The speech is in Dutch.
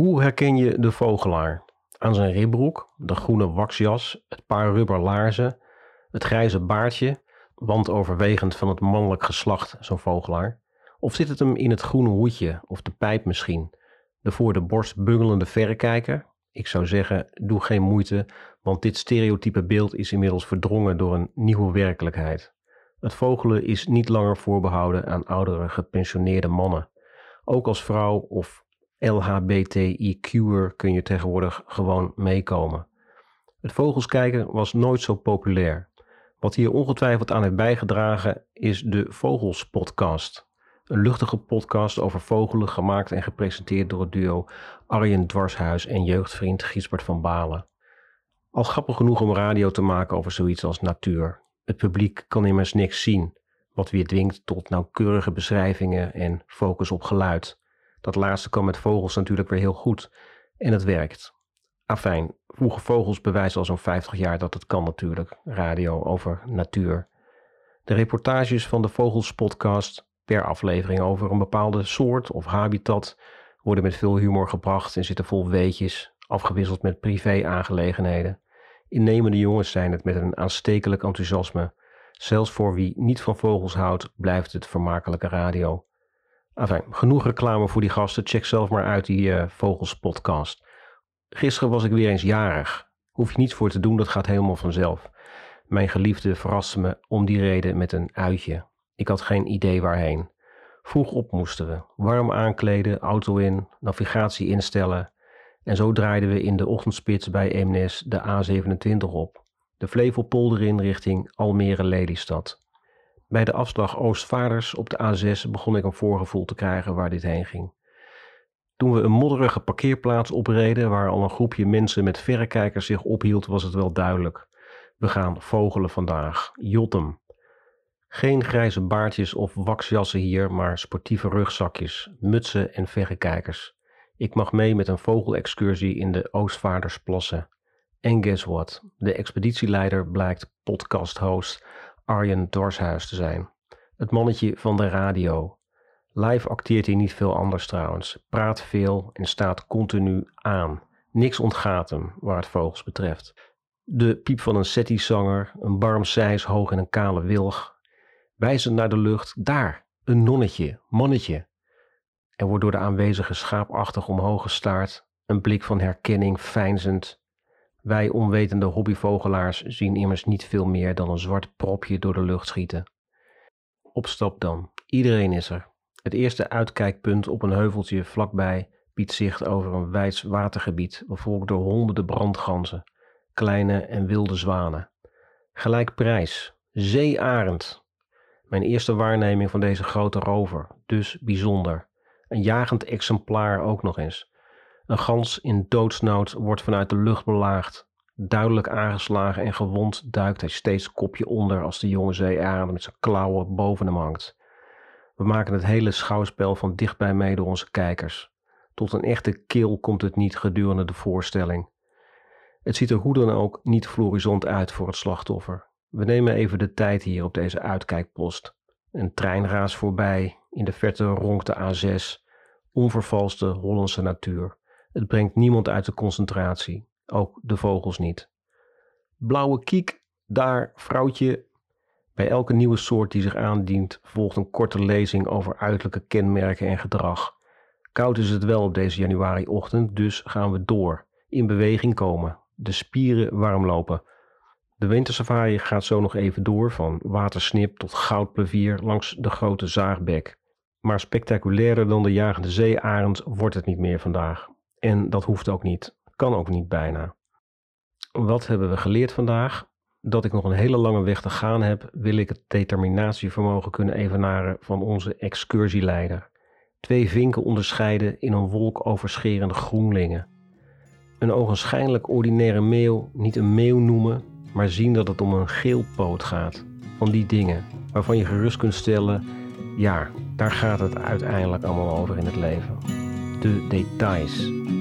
Hoe herken je de vogelaar? Aan zijn ribbroek, de groene waxjas, het paar rubber laarzen, het grijze baardje, want overwegend van het mannelijk geslacht zo'n vogelaar. Of zit het hem in het groene hoedje of de pijp misschien? De voor de borst bungelende verrekijker? Ik zou zeggen, doe geen moeite, want dit stereotype beeld is inmiddels verdrongen door een nieuwe werkelijkheid. Het vogelen is niet langer voorbehouden aan oudere gepensioneerde mannen. Ook als vrouw of LHBTIQ'er kun je tegenwoordig gewoon meekomen. Het vogels kijken was nooit zo populair. Wat hier ongetwijfeld aan heeft bijgedragen is de Vogels Podcast. Een luchtige podcast over vogelen, gemaakt en gepresenteerd door het duo Arjen Dwarshuis en jeugdvriend Giesbert van Balen. Al grappig genoeg om radio te maken over zoiets als natuur. Het publiek kan immers niks zien, wat weer dwingt tot nauwkeurige beschrijvingen en focus op geluid. Dat laatste kan met vogels natuurlijk weer heel goed en het werkt. Afijn, Vroege Vogels bewijst al zo'n 50 jaar dat het kan natuurlijk, radio over natuur. De reportages van de Vogels podcast per aflevering over een bepaalde soort of habitat worden met veel humor gebracht en zitten vol weetjes, afgewisseld met privé-aangelegenheden. Innemende jongens zijn het met een aanstekelijk enthousiasme. Zelfs voor wie niet van vogels houdt, blijft het vermakelijke radio. Enfin, genoeg reclame voor die gasten. Check zelf maar uit die uh, Vogels podcast. Gisteren was ik weer eens jarig. Hoef je niets voor te doen, dat gaat helemaal vanzelf. Mijn geliefde verraste me om die reden met een uitje. Ik had geen idee waarheen. Vroeg op moesten we. Warm aankleden, auto in, navigatie instellen. En zo draaiden we in de ochtendspits bij Eemnes de A27 op. De Flevopolder in richting Almere-Lelystad. Bij de afslag Oostvaarders op de A6 begon ik een voorgevoel te krijgen waar dit heen ging. Toen we een modderige parkeerplaats opreden waar al een groepje mensen met verrekijkers zich ophield, was het wel duidelijk. We gaan vogelen vandaag. Jotem. Geen grijze baardjes of waxjassen hier, maar sportieve rugzakjes, mutsen en verrekijkers. Ik mag mee met een vogelexcursie in de Oostvaardersplassen. En guess what? De expeditieleider blijkt podcast-host Arjen Dwarshuis te zijn. Het mannetje van de radio. Live acteert hij niet veel anders trouwens. Praat veel en staat continu aan. Niks ontgaat hem waar het vogels betreft. De piep van een setty-zanger, een barm seis hoog in een kale wilg. Wijzend naar de lucht, daar, een nonnetje, mannetje. Er wordt door de aanwezige schaapachtig omhoog gestaard, een blik van herkenning fijnzend wij onwetende hobbyvogelaars zien immers niet veel meer dan een zwart propje door de lucht schieten. Opstap dan. Iedereen is er. Het eerste uitkijkpunt op een heuveltje vlakbij biedt zicht over een wijds watergebied, bevolkt door honderden brandganzen, kleine en wilde zwanen. Gelijk prijs. Zeearend. Mijn eerste waarneming van deze grote rover, dus bijzonder. Een jagend exemplaar ook nog eens. Een gans in doodsnood wordt vanuit de lucht belaagd. Duidelijk aangeslagen en gewond duikt hij steeds kopje onder als de jonge zeearend met zijn klauwen boven hem hangt. We maken het hele schouwspel van dichtbij mee door onze kijkers. Tot een echte keel komt het niet gedurende de voorstelling. Het ziet er hoe dan ook niet florisant uit voor het slachtoffer. We nemen even de tijd hier op deze uitkijkpost. Een trein raast voorbij, in de verte ronkt de A6, onvervalste Hollandse natuur. Het brengt niemand uit de concentratie, ook de vogels niet. Blauwe kiek, daar, vrouwtje. Bij elke nieuwe soort die zich aandient, volgt een korte lezing over uiterlijke kenmerken en gedrag. Koud is het wel op deze januariochtend, dus gaan we door. In beweging komen, de spieren warm lopen. De wintersafari gaat zo nog even door, van watersnip tot goudplevier langs de grote zaagbek. Maar spectaculairder dan de jagende zeearend wordt het niet meer vandaag. En dat hoeft ook niet, kan ook niet bijna. Wat hebben we geleerd vandaag? Dat ik nog een hele lange weg te gaan heb, wil ik het determinatievermogen kunnen evenaren van onze excursieleider. Twee vinken onderscheiden in een wolk overscherende groenlingen. Een ogenschijnlijk ordinaire meeuw niet een meeuw noemen, maar zien dat het om een geelpoot gaat. Van die dingen waarvan je gerust kunt stellen, ja, daar gaat het uiteindelijk allemaal over in het leven de details.